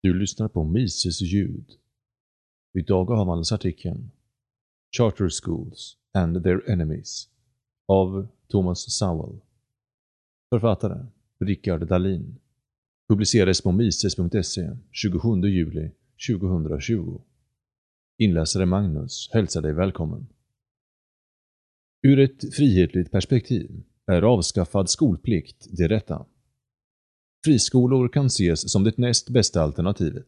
Du lyssnar på Mises ljud. Idag avhandlas artikeln Charter Schools and Their Enemies av Thomas Sowell. Författare Rickard Dahlin. Publicerades på mises.se 27 juli 2020. Inläsare Magnus hälsar dig välkommen. Ur ett frihetligt perspektiv är avskaffad skolplikt det rätta. Friskolor kan ses som det näst bästa alternativet.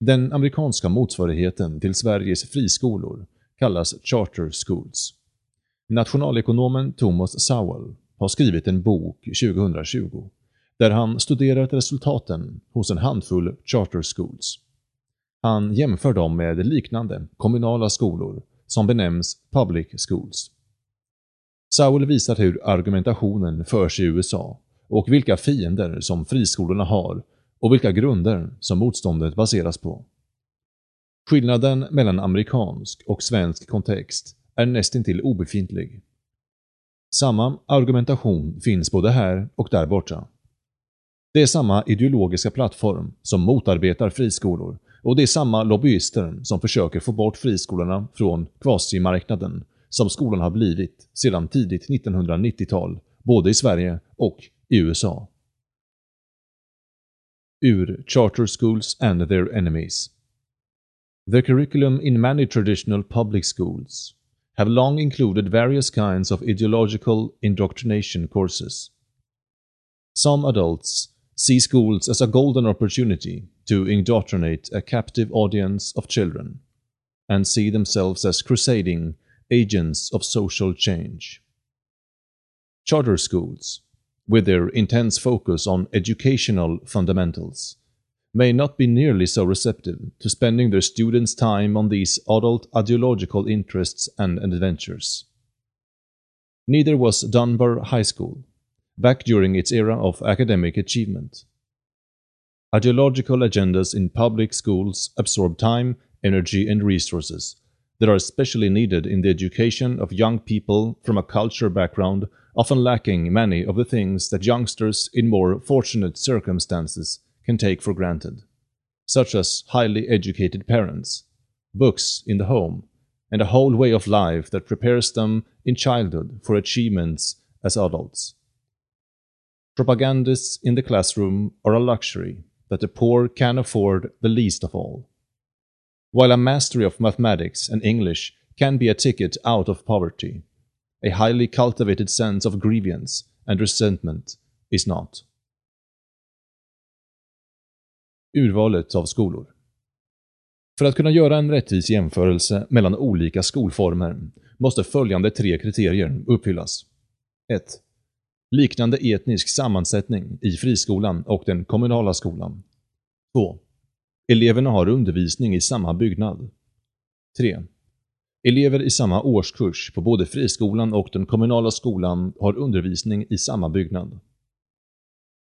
Den amerikanska motsvarigheten till Sveriges friskolor kallas charter schools. Nationalekonomen Thomas Sowell har skrivit en bok 2020 där han studerat resultaten hos en handfull charter schools. Han jämför dem med liknande kommunala skolor som benämns public schools. Sowell visar hur argumentationen förs i USA och vilka fiender som friskolorna har och vilka grunder som motståndet baseras på. Skillnaden mellan amerikansk och svensk kontext är nästintill obefintlig. Samma argumentation finns både här och där borta. Det är samma ideologiska plattform som motarbetar friskolor och det är samma lobbyister som försöker få bort friskolorna från kvasimarknaden som skolan har blivit sedan tidigt 1990-tal, både i Sverige och USA. Ur Charter Schools and Their Enemies The curriculum in many traditional public schools have long included various kinds of ideological indoctrination courses. Some adults see schools as a golden opportunity to indoctrinate a captive audience of children and see themselves as crusading agents of social change. Charter schools, with their intense focus on educational fundamentals, may not be nearly so receptive to spending their students' time on these adult ideological interests and adventures. Neither was Dunbar High School, back during its era of academic achievement. Ideological agendas in public schools absorb time, energy, and resources that are especially needed in the education of young people from a culture background often lacking many of the things that youngsters in more fortunate circumstances can take for granted, such as highly educated parents, books in the home, and a whole way of life that prepares them in childhood for achievements as adults. Propagandists in the classroom are a luxury that the poor can afford the least of all. While a mastery of mathematics and English can be a ticket out of poverty, a highly cultivated sense of grievance and resentment is not. Urvalet av skolor För att kunna göra en rättvis jämförelse mellan olika skolformer måste följande tre kriterier uppfyllas. 1. Liknande etnisk sammansättning i friskolan och den kommunala skolan. 2. Eleverna har undervisning i samma byggnad. 3. Elever i samma årskurs på både friskolan och den kommunala skolan har undervisning i samma byggnad.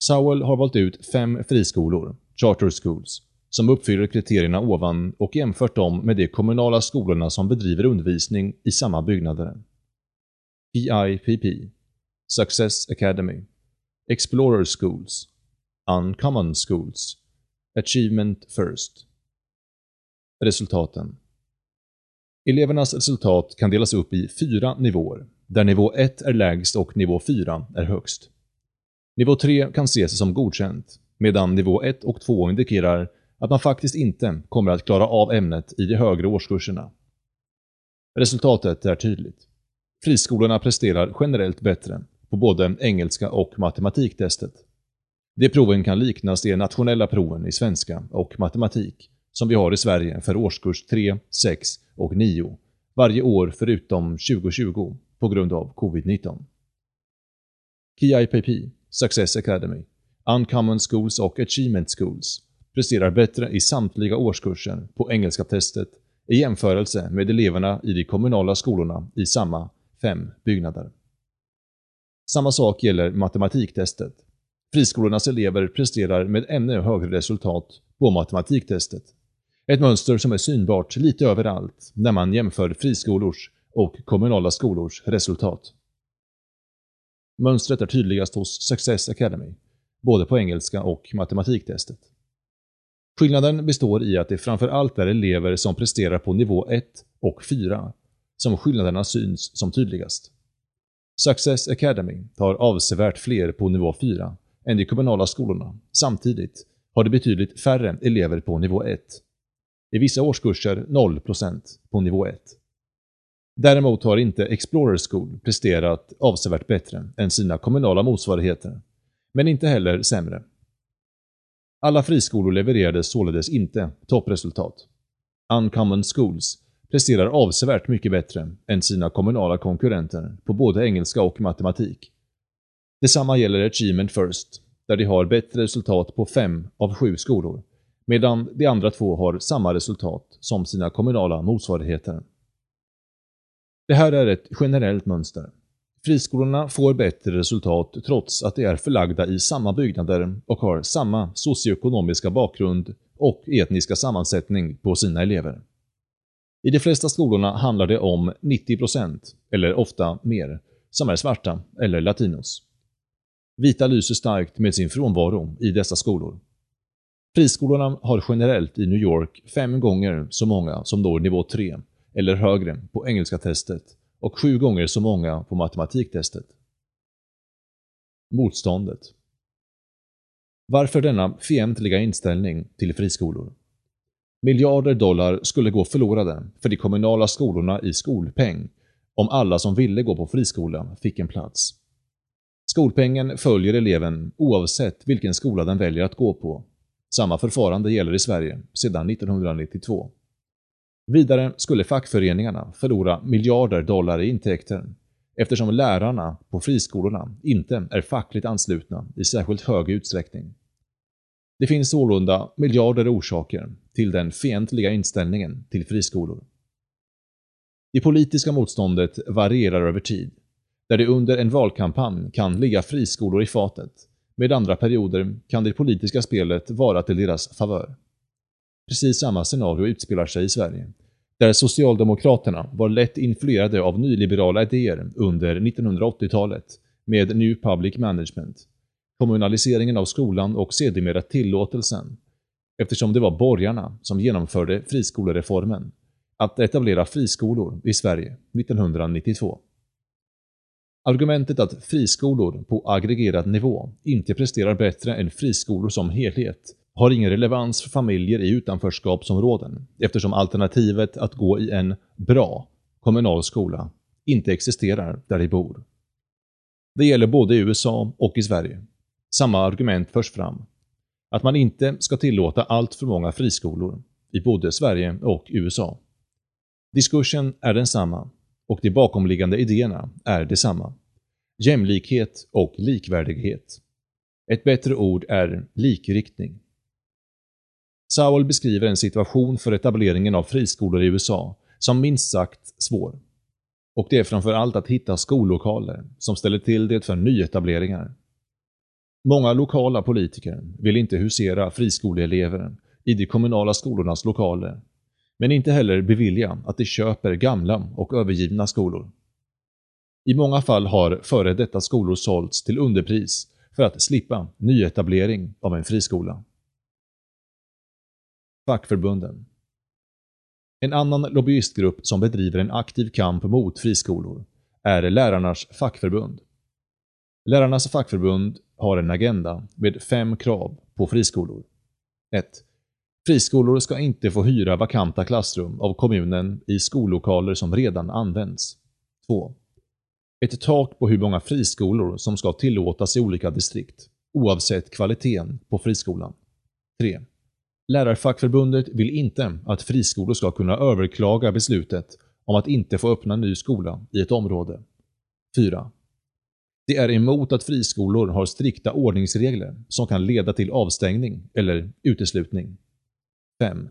Sowell har valt ut fem friskolor, charter schools, som uppfyller kriterierna ovan och jämfört dem med de kommunala skolorna som bedriver undervisning i samma byggnader. PIPP Success Academy Explorer Schools Uncommon Schools Achievement First Resultaten Elevernas resultat kan delas upp i fyra nivåer, där nivå 1 är lägst och nivå 4 är högst. Nivå 3 kan ses som godkänt, medan nivå 1 och 2 indikerar att man faktiskt inte kommer att klara av ämnet i de högre årskurserna. Resultatet är tydligt. Friskolorna presterar generellt bättre på både engelska och matematiktestet. De proven kan liknas de nationella proven i svenska och matematik som vi har i Sverige för årskurs 3, 6 och 9 varje år förutom 2020 på grund av covid-19. KIPP, Success Academy, Uncommon Schools och Achievement Schools presterar bättre i samtliga årskurser på engelska testet i jämförelse med eleverna i de kommunala skolorna i samma fem byggnader. Samma sak gäller matematiktestet. Friskolornas elever presterar med ännu högre resultat på matematiktestet. Ett mönster som är synbart lite överallt när man jämför friskolors och kommunala skolors resultat. Mönstret är tydligast hos Success Academy, både på engelska och matematiktestet. Skillnaden består i att det framför allt är elever som presterar på nivå 1 och 4 som skillnaderna syns som tydligast. Success Academy har avsevärt fler på nivå 4 än de kommunala skolorna. Samtidigt har det betydligt färre elever på nivå 1. I vissa årskurser 0% på nivå 1. Däremot har inte Explorer School presterat avsevärt bättre än sina kommunala motsvarigheter, men inte heller sämre. Alla friskolor levererade således inte toppresultat. Uncommon Schools presterar avsevärt mycket bättre än sina kommunala konkurrenter på både engelska och matematik. Detsamma gäller Achievement First, där de har bättre resultat på fem av sju skolor, medan de andra två har samma resultat som sina kommunala motsvarigheter. Det här är ett generellt mönster. Friskolorna får bättre resultat trots att de är förlagda i samma byggnader och har samma socioekonomiska bakgrund och etniska sammansättning på sina elever. I de flesta skolorna handlar det om 90%, eller ofta mer, som är svarta eller latinos. Vita lyser starkt med sin frånvaro i dessa skolor. Friskolorna har generellt i New York fem gånger så många som når nivå 3 eller högre på engelska testet och sju gånger så många på matematiktestet. Motståndet Varför denna fientliga inställning till friskolor? Miljarder dollar skulle gå förlorade för de kommunala skolorna i skolpeng om alla som ville gå på friskola fick en plats. Skolpengen följer eleven oavsett vilken skola den väljer att gå på. Samma förfarande gäller i Sverige sedan 1992. Vidare skulle fackföreningarna förlora miljarder dollar i intäkter eftersom lärarna på friskolorna inte är fackligt anslutna i särskilt hög utsträckning. Det finns sålunda miljarder orsaker till den fientliga inställningen till friskolor. Det politiska motståndet varierar över tid, där det under en valkampanj kan ligga friskolor i fatet, med andra perioder kan det politiska spelet vara till deras favör. Precis samma scenario utspelar sig i Sverige, där Socialdemokraterna var lätt influerade av nyliberala idéer under 1980-talet med New Public Management, kommunaliseringen av skolan och sedermera tillåtelsen, eftersom det var borgarna som genomförde friskolereformen, att etablera friskolor i Sverige 1992. Argumentet att friskolor på aggregerad nivå inte presterar bättre än friskolor som helhet har ingen relevans för familjer i utanförskapsområden eftersom alternativet att gå i en bra kommunal skola inte existerar där de bor. Det gäller både i USA och i Sverige. Samma argument förs fram. Att man inte ska tillåta allt för många friskolor i både Sverige och USA. Diskursen är densamma och de bakomliggande idéerna är detsamma. Jämlikhet och likvärdighet. Ett bättre ord är likriktning. Sowell beskriver en situation för etableringen av friskolor i USA som minst sagt svår. Och det är framför allt att hitta skollokaler som ställer till det för nyetableringar. Många lokala politiker vill inte husera friskoleelever i de kommunala skolornas lokaler, men inte heller bevilja att de köper gamla och övergivna skolor. I många fall har före detta skolor sålts till underpris för att slippa nyetablering av en friskola. Fackförbunden En annan lobbyistgrupp som bedriver en aktiv kamp mot friskolor är Lärarnas fackförbund. Lärarnas fackförbund har en agenda med fem krav på friskolor. 1. Friskolor ska inte få hyra vakanta klassrum av kommunen i skollokaler som redan används. 2. Ett tak på hur många friskolor som ska tillåtas i olika distrikt, oavsett kvaliteten på friskolan. 3. Lärarfackförbundet vill inte att friskolor ska kunna överklaga beslutet om att inte få öppna ny skola i ett område. 4. Det är emot att friskolor har strikta ordningsregler som kan leda till avstängning eller uteslutning. 5.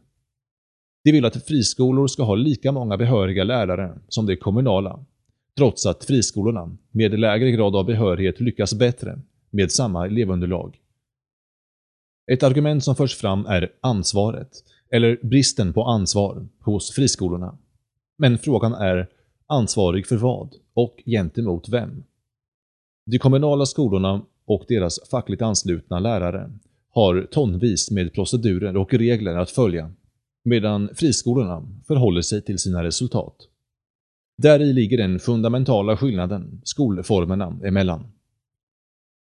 De vill att friskolor ska ha lika många behöriga lärare som de kommunala, trots att friskolorna med lägre grad av behörighet lyckas bättre med samma elevunderlag. Ett argument som förs fram är ansvaret, eller bristen på ansvar, hos friskolorna. Men frågan är ansvarig för vad och gentemot vem? De kommunala skolorna och deras fackligt anslutna lärare har tonvis med procedurer och regler att följa, medan friskolorna förhåller sig till sina resultat. Där i ligger den fundamentala skillnaden skolformerna emellan.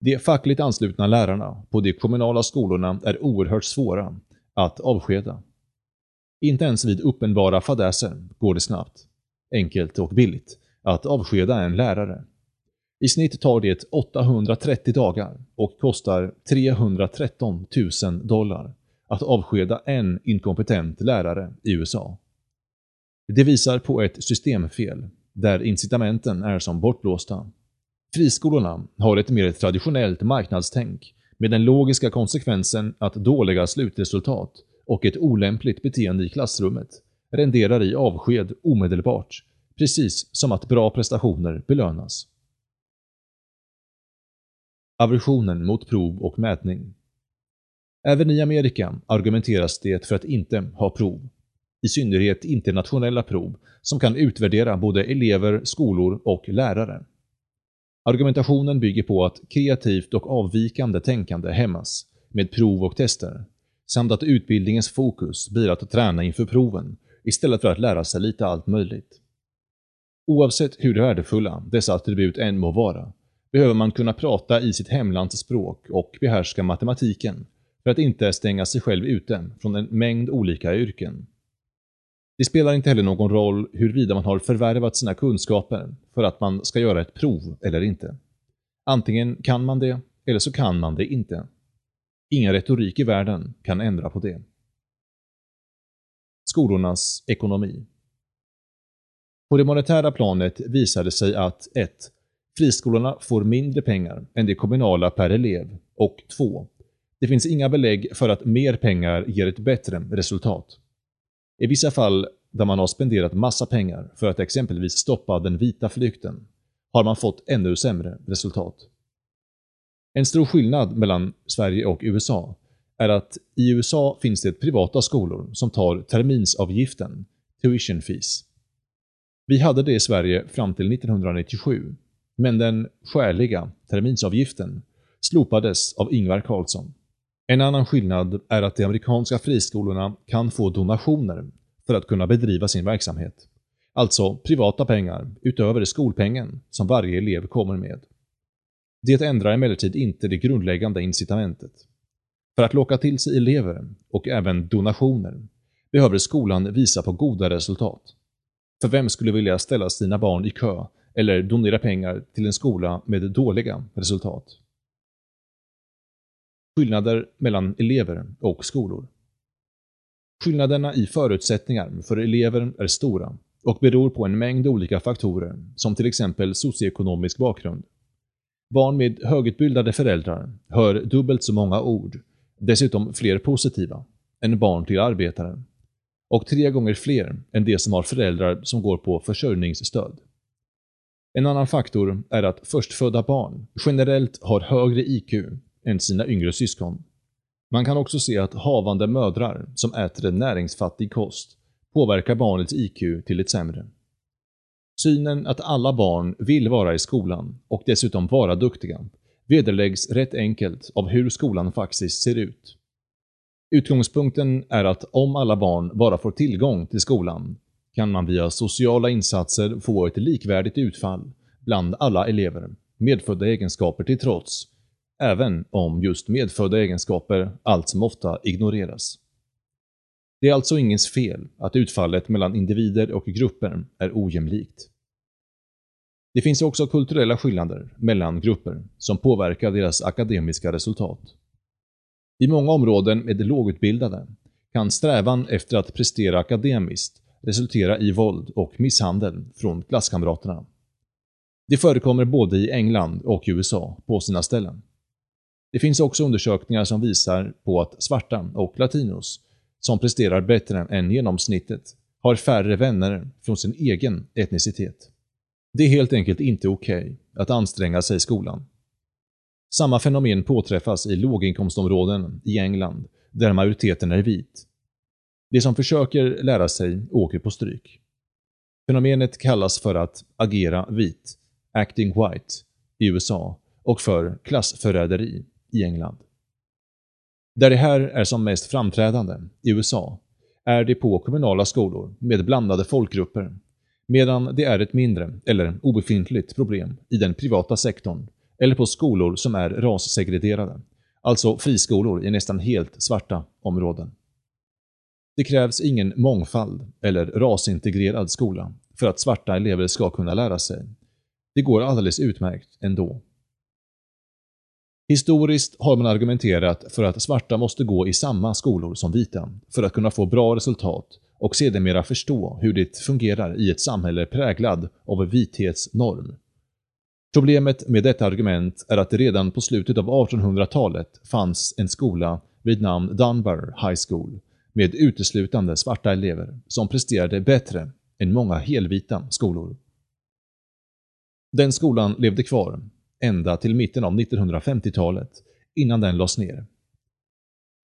De fackligt anslutna lärarna på de kommunala skolorna är oerhört svåra att avskeda. Inte ens vid uppenbara fadäser går det snabbt, enkelt och billigt att avskeda en lärare. I snitt tar det 830 dagar och kostar 313 000 dollar att avskeda en inkompetent lärare i USA. Det visar på ett systemfel, där incitamenten är som bortblåsta. Friskolorna har ett mer traditionellt marknadstänk med den logiska konsekvensen att dåliga slutresultat och ett olämpligt beteende i klassrummet renderar i avsked omedelbart, precis som att bra prestationer belönas. Aversionen mot prov och mätning Även i Amerika argumenteras det för att inte ha prov, i synnerhet internationella prov som kan utvärdera både elever, skolor och lärare. Argumentationen bygger på att kreativt och avvikande tänkande hämmas med prov och tester, samt att utbildningens fokus blir att träna inför proven istället för att lära sig lite allt möjligt. Oavsett hur värdefulla dessa attribut än må vara, behöver man kunna prata i sitt hemlands språk och behärska matematiken för att inte stänga sig själv ute från en mängd olika yrken. Det spelar inte heller någon roll huruvida man har förvärvat sina kunskaper för att man ska göra ett prov eller inte. Antingen kan man det, eller så kan man det inte. Ingen retorik i världen kan ändra på det. Skolornas ekonomi På det monetära planet visar det sig att 1. Friskolorna får mindre pengar än de kommunala per elev och 2. Det finns inga belägg för att mer pengar ger ett bättre resultat. I vissa fall där man har spenderat massa pengar för att exempelvis stoppa den vita flykten har man fått ännu sämre resultat. En stor skillnad mellan Sverige och USA är att i USA finns det privata skolor som tar terminsavgiften, tuition fees. Vi hade det i Sverige fram till 1997, men den skäliga terminsavgiften slopades av Ingvar Carlsson. En annan skillnad är att de amerikanska friskolorna kan få donationer för att kunna bedriva sin verksamhet. Alltså privata pengar utöver skolpengen som varje elev kommer med. Det ändrar emellertid inte det grundläggande incitamentet. För att locka till sig elever, och även donationer, behöver skolan visa på goda resultat. För vem skulle vilja ställa sina barn i kö eller donera pengar till en skola med dåliga resultat? Skillnader mellan elever och skolor Skillnaderna i förutsättningar för elever är stora och beror på en mängd olika faktorer, som till exempel socioekonomisk bakgrund. Barn med högutbildade föräldrar hör dubbelt så många ord, dessutom fler positiva, än barn till arbetare. Och tre gånger fler än de som har föräldrar som går på försörjningsstöd. En annan faktor är att förstfödda barn generellt har högre IQ än sina yngre syskon. Man kan också se att havande mödrar som äter en näringsfattig kost påverkar barnets IQ till det sämre. Synen att alla barn vill vara i skolan och dessutom vara duktiga vederläggs rätt enkelt av hur skolan faktiskt ser ut. Utgångspunkten är att om alla barn bara får tillgång till skolan kan man via sociala insatser få ett likvärdigt utfall bland alla elever, medfödda egenskaper till trots, även om just medfödda egenskaper allt som ofta ignoreras. Det är alltså ingens fel att utfallet mellan individer och grupper är ojämlikt. Det finns också kulturella skillnader mellan grupper som påverkar deras akademiska resultat. I många områden med lågutbildade kan strävan efter att prestera akademiskt resultera i våld och misshandel från klasskamraterna. Det förekommer både i England och USA på sina ställen. Det finns också undersökningar som visar på att svarta och latinos som presterar bättre än genomsnittet har färre vänner från sin egen etnicitet. Det är helt enkelt inte okej okay att anstränga sig i skolan. Samma fenomen påträffas i låginkomstområden i England, där majoriteten är vit. De som försöker lära sig åker på stryk. Fenomenet kallas för att agera vit, acting white, i USA och för klassförräderi i England. Där det här är som mest framträdande, i USA, är det på kommunala skolor med blandade folkgrupper, medan det är ett mindre, eller obefintligt, problem i den privata sektorn eller på skolor som är rassegregerade, alltså friskolor i nästan helt svarta områden. Det krävs ingen mångfald eller rasintegrerad skola för att svarta elever ska kunna lära sig. Det går alldeles utmärkt ändå. Historiskt har man argumenterat för att svarta måste gå i samma skolor som vita för att kunna få bra resultat och sedermera förstå hur det fungerar i ett samhälle präglad av vithetsnorm. Problemet med detta argument är att det redan på slutet av 1800-talet fanns en skola vid namn Dunbar High School med uteslutande svarta elever som presterade bättre än många helvita skolor. Den skolan levde kvar ända till mitten av 1950-talet innan den lades ner.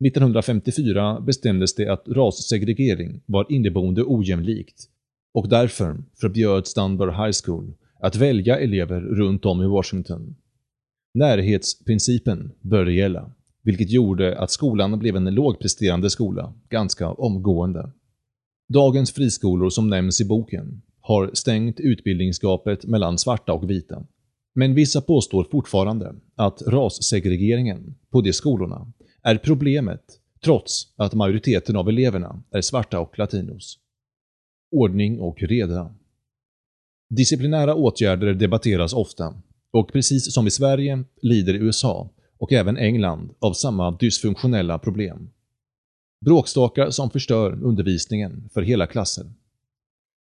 1954 bestämdes det att rassegregering var inneboende ojämlikt och därför förbjöds Dunbar High School att välja elever runt om i Washington. Närhetsprincipen började gälla, vilket gjorde att skolan blev en lågpresterande skola ganska omgående. Dagens friskolor som nämns i boken har stängt utbildningsgapet mellan svarta och vita. Men vissa påstår fortfarande att rassegregeringen på de skolorna är problemet trots att majoriteten av eleverna är svarta och latinos. Ordning och reda. Disciplinära åtgärder debatteras ofta och precis som i Sverige lider USA och även England av samma dysfunktionella problem. Bråkstakar som förstör undervisningen för hela klasser.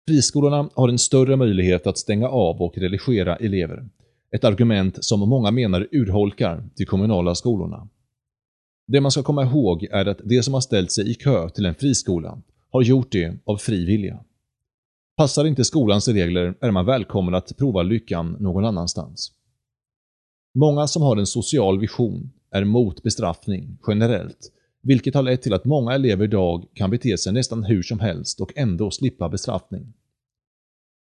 Friskolorna har en större möjlighet att stänga av och religera elever. Ett argument som många menar urholkar de kommunala skolorna. Det man ska komma ihåg är att de som har ställt sig i kö till en friskola har gjort det av fri vilja. Passar inte skolans regler är man välkommen att prova lyckan någon annanstans. Många som har en social vision är mot bestraffning generellt, vilket har lett till att många elever idag kan bete sig nästan hur som helst och ändå slippa bestraffning.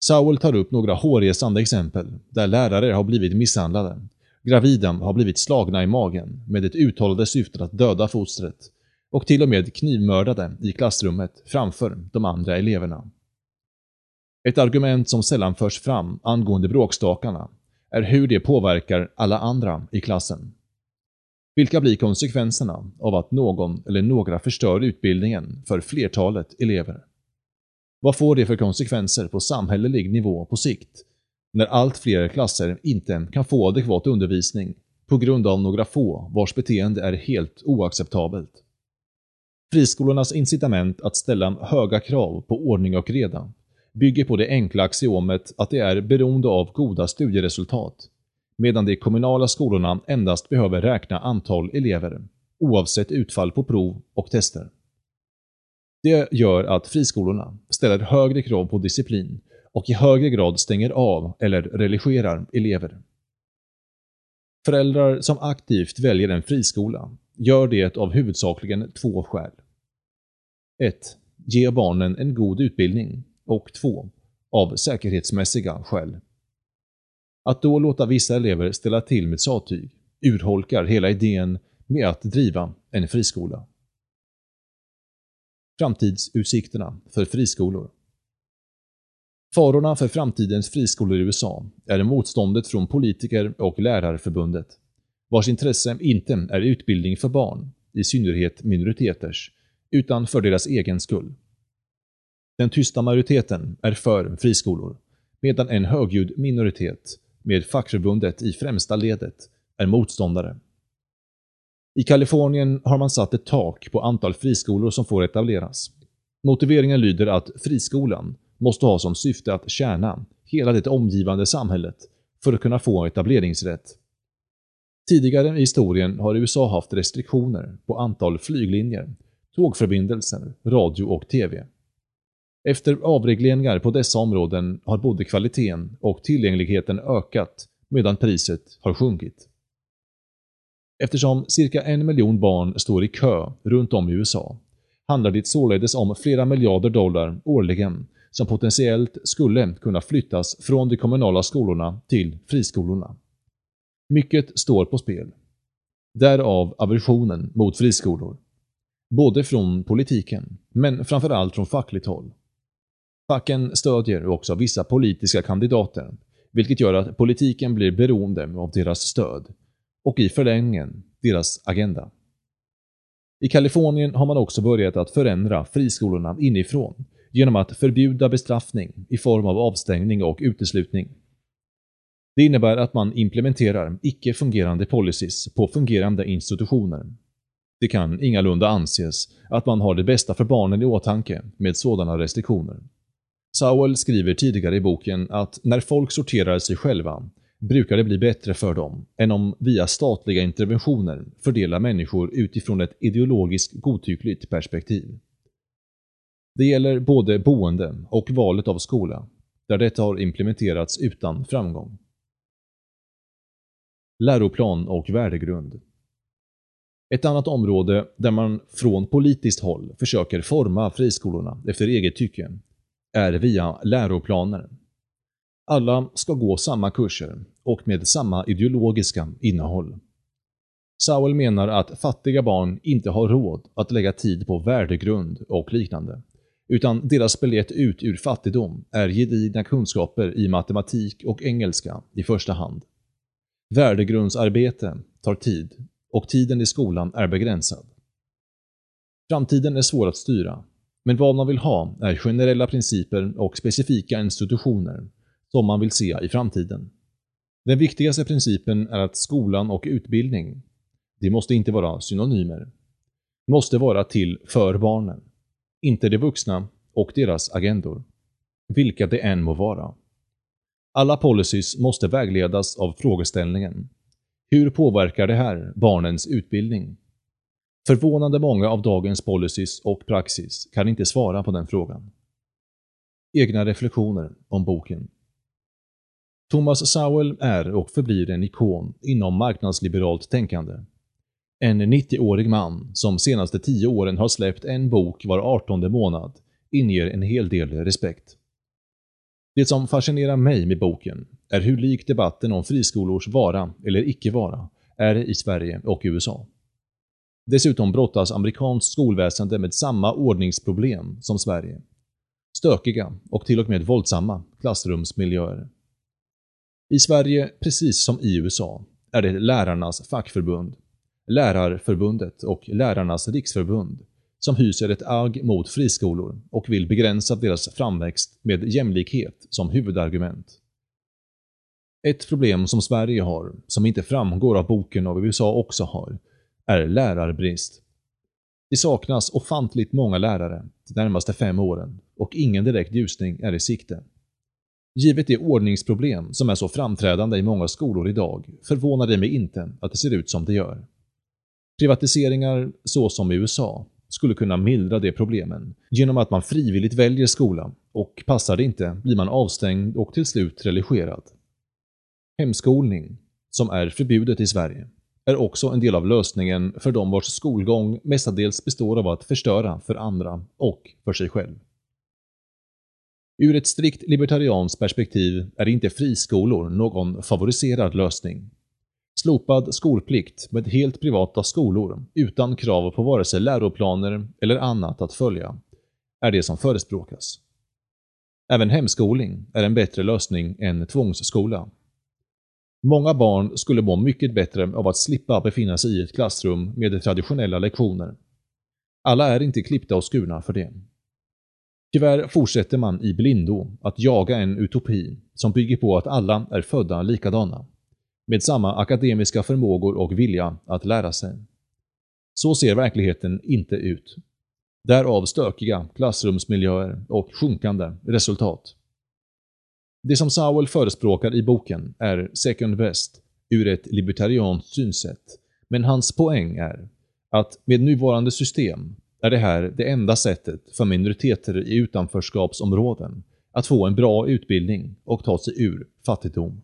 Saul tar upp några hårresande exempel där lärare har blivit misshandlade, gravida har blivit slagna i magen med ett uttalade syfte att döda fostret och till och med knivmördade i klassrummet framför de andra eleverna. Ett argument som sällan förs fram angående bråkstakarna är hur det påverkar alla andra i klassen. Vilka blir konsekvenserna av att någon eller några förstör utbildningen för flertalet elever? Vad får det för konsekvenser på samhällelig nivå på sikt när allt fler klasser inte kan få adekvat undervisning på grund av några få vars beteende är helt oacceptabelt? Friskolornas incitament att ställa höga krav på ordning och reda bygger på det enkla axiomet att det är beroende av goda studieresultat, medan de kommunala skolorna endast behöver räkna antal elever, oavsett utfall på prov och tester. Det gör att friskolorna ställer högre krav på disciplin och i högre grad stänger av eller religerar elever. Föräldrar som aktivt väljer en friskola gör det av huvudsakligen två skäl. 1. Ge barnen en god utbildning och 2. Av säkerhetsmässiga skäl. Att då låta vissa elever ställa till med sattyg urholkar hela idén med att driva en friskola. Framtidsutsikterna för friskolor Farorna för framtidens friskolor i USA är motståndet från politiker och lärarförbundet, vars intresse inte är utbildning för barn, i synnerhet minoriteters, utan för deras egen skull. Den tysta majoriteten är för friskolor, medan en högljudd minoritet, med fackförbundet i främsta ledet, är motståndare. I Kalifornien har man satt ett tak på antal friskolor som får etableras. Motiveringen lyder att friskolan måste ha som syfte att tjäna hela det omgivande samhället för att kunna få etableringsrätt. Tidigare i historien har USA haft restriktioner på antal flyglinjer, tågförbindelser, radio och TV. Efter avregleringar på dessa områden har både kvaliteten och tillgängligheten ökat medan priset har sjunkit. Eftersom cirka en miljon barn står i kö runt om i USA handlar det således om flera miljarder dollar årligen som potentiellt skulle kunna flyttas från de kommunala skolorna till friskolorna. Mycket står på spel. Därav aversionen mot friskolor. Både från politiken, men framförallt från fackligt håll. Facken stödjer också vissa politiska kandidater, vilket gör att politiken blir beroende av deras stöd och i förlängningen deras agenda. I Kalifornien har man också börjat att förändra friskolorna inifrån genom att förbjuda bestraffning i form av avstängning och uteslutning. Det innebär att man implementerar icke-fungerande policies på fungerande institutioner. Det kan ingalunda anses att man har det bästa för barnen i åtanke med sådana restriktioner. Sowell skriver tidigare i boken att när folk sorterar sig själva brukar det bli bättre för dem än om via statliga interventioner fördela människor utifrån ett ideologiskt godtyckligt perspektiv. Det gäller både boende och valet av skola, där detta har implementerats utan framgång. Läroplan och värdegrund Ett annat område där man från politiskt håll försöker forma friskolorna efter eget tycke är via läroplaner. Alla ska gå samma kurser och med samma ideologiska innehåll. Sowell menar att fattiga barn inte har råd att lägga tid på värdegrund och liknande, utan deras biljett ut ur fattigdom är gedigna kunskaper i matematik och engelska i första hand. Värdegrundsarbete tar tid och tiden i skolan är begränsad. Framtiden är svår att styra, men vad man vill ha är generella principer och specifika institutioner som man vill se i framtiden. Den viktigaste principen är att skolan och utbildning, det måste inte vara synonymer, måste vara till för barnen, inte de vuxna och deras agendor, vilka det än må vara. Alla policies måste vägledas av frågeställningen Hur påverkar det här barnens utbildning? Förvånande många av dagens policies och praxis kan inte svara på den frågan. Egna reflektioner om boken Thomas Sowell är och förblir en ikon inom marknadsliberalt tänkande. En 90-årig man som senaste 10 åren har släppt en bok var 18 månad inger en hel del respekt. Det som fascinerar mig med boken är hur lik debatten om friskolors vara eller icke vara är i Sverige och USA. Dessutom brottas amerikanskt skolväsende med samma ordningsproblem som Sverige. Stökiga och till och med våldsamma klassrumsmiljöer. I Sverige, precis som i USA, är det lärarnas fackförbund, Lärarförbundet och Lärarnas riksförbund som hyser ett agg mot friskolor och vill begränsa deras framväxt med jämlikhet som huvudargument. Ett problem som Sverige har, som inte framgår av boken och USA också har, är lärarbrist. Det saknas ofantligt många lärare de närmaste fem åren och ingen direkt ljusning är i sikte. Givet det ordningsproblem som är så framträdande i många skolor idag förvånar det mig inte att det ser ut som det gör. Privatiseringar, så som i USA, skulle kunna mildra de problemen genom att man frivilligt väljer skola och passar det inte blir man avstängd och till slut religerad. Hemskolning, som är förbjudet i Sverige, är också en del av lösningen för de vars skolgång mestadels består av att förstöra för andra och för sig själv. Ur ett strikt libertarianskt perspektiv är inte friskolor någon favoriserad lösning. Slopad skolplikt med helt privata skolor utan krav på vare sig läroplaner eller annat att följa är det som förespråkas. Även hemskolning är en bättre lösning än tvångsskola. Många barn skulle må mycket bättre av att slippa befinna sig i ett klassrum med traditionella lektioner. Alla är inte klippta och skurna för det. Tyvärr fortsätter man i blindo att jaga en utopi som bygger på att alla är födda likadana, med samma akademiska förmågor och vilja att lära sig. Så ser verkligheten inte ut. Därav stökiga klassrumsmiljöer och sjunkande resultat. Det som Sowell förespråkar i boken är second best ur ett libertarianskt synsätt, men hans poäng är att med nuvarande system är det här det enda sättet för minoriteter i utanförskapsområden att få en bra utbildning och ta sig ur fattigdom.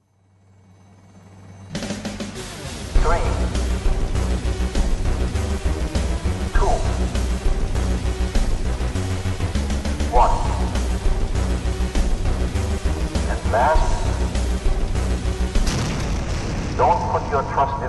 пошли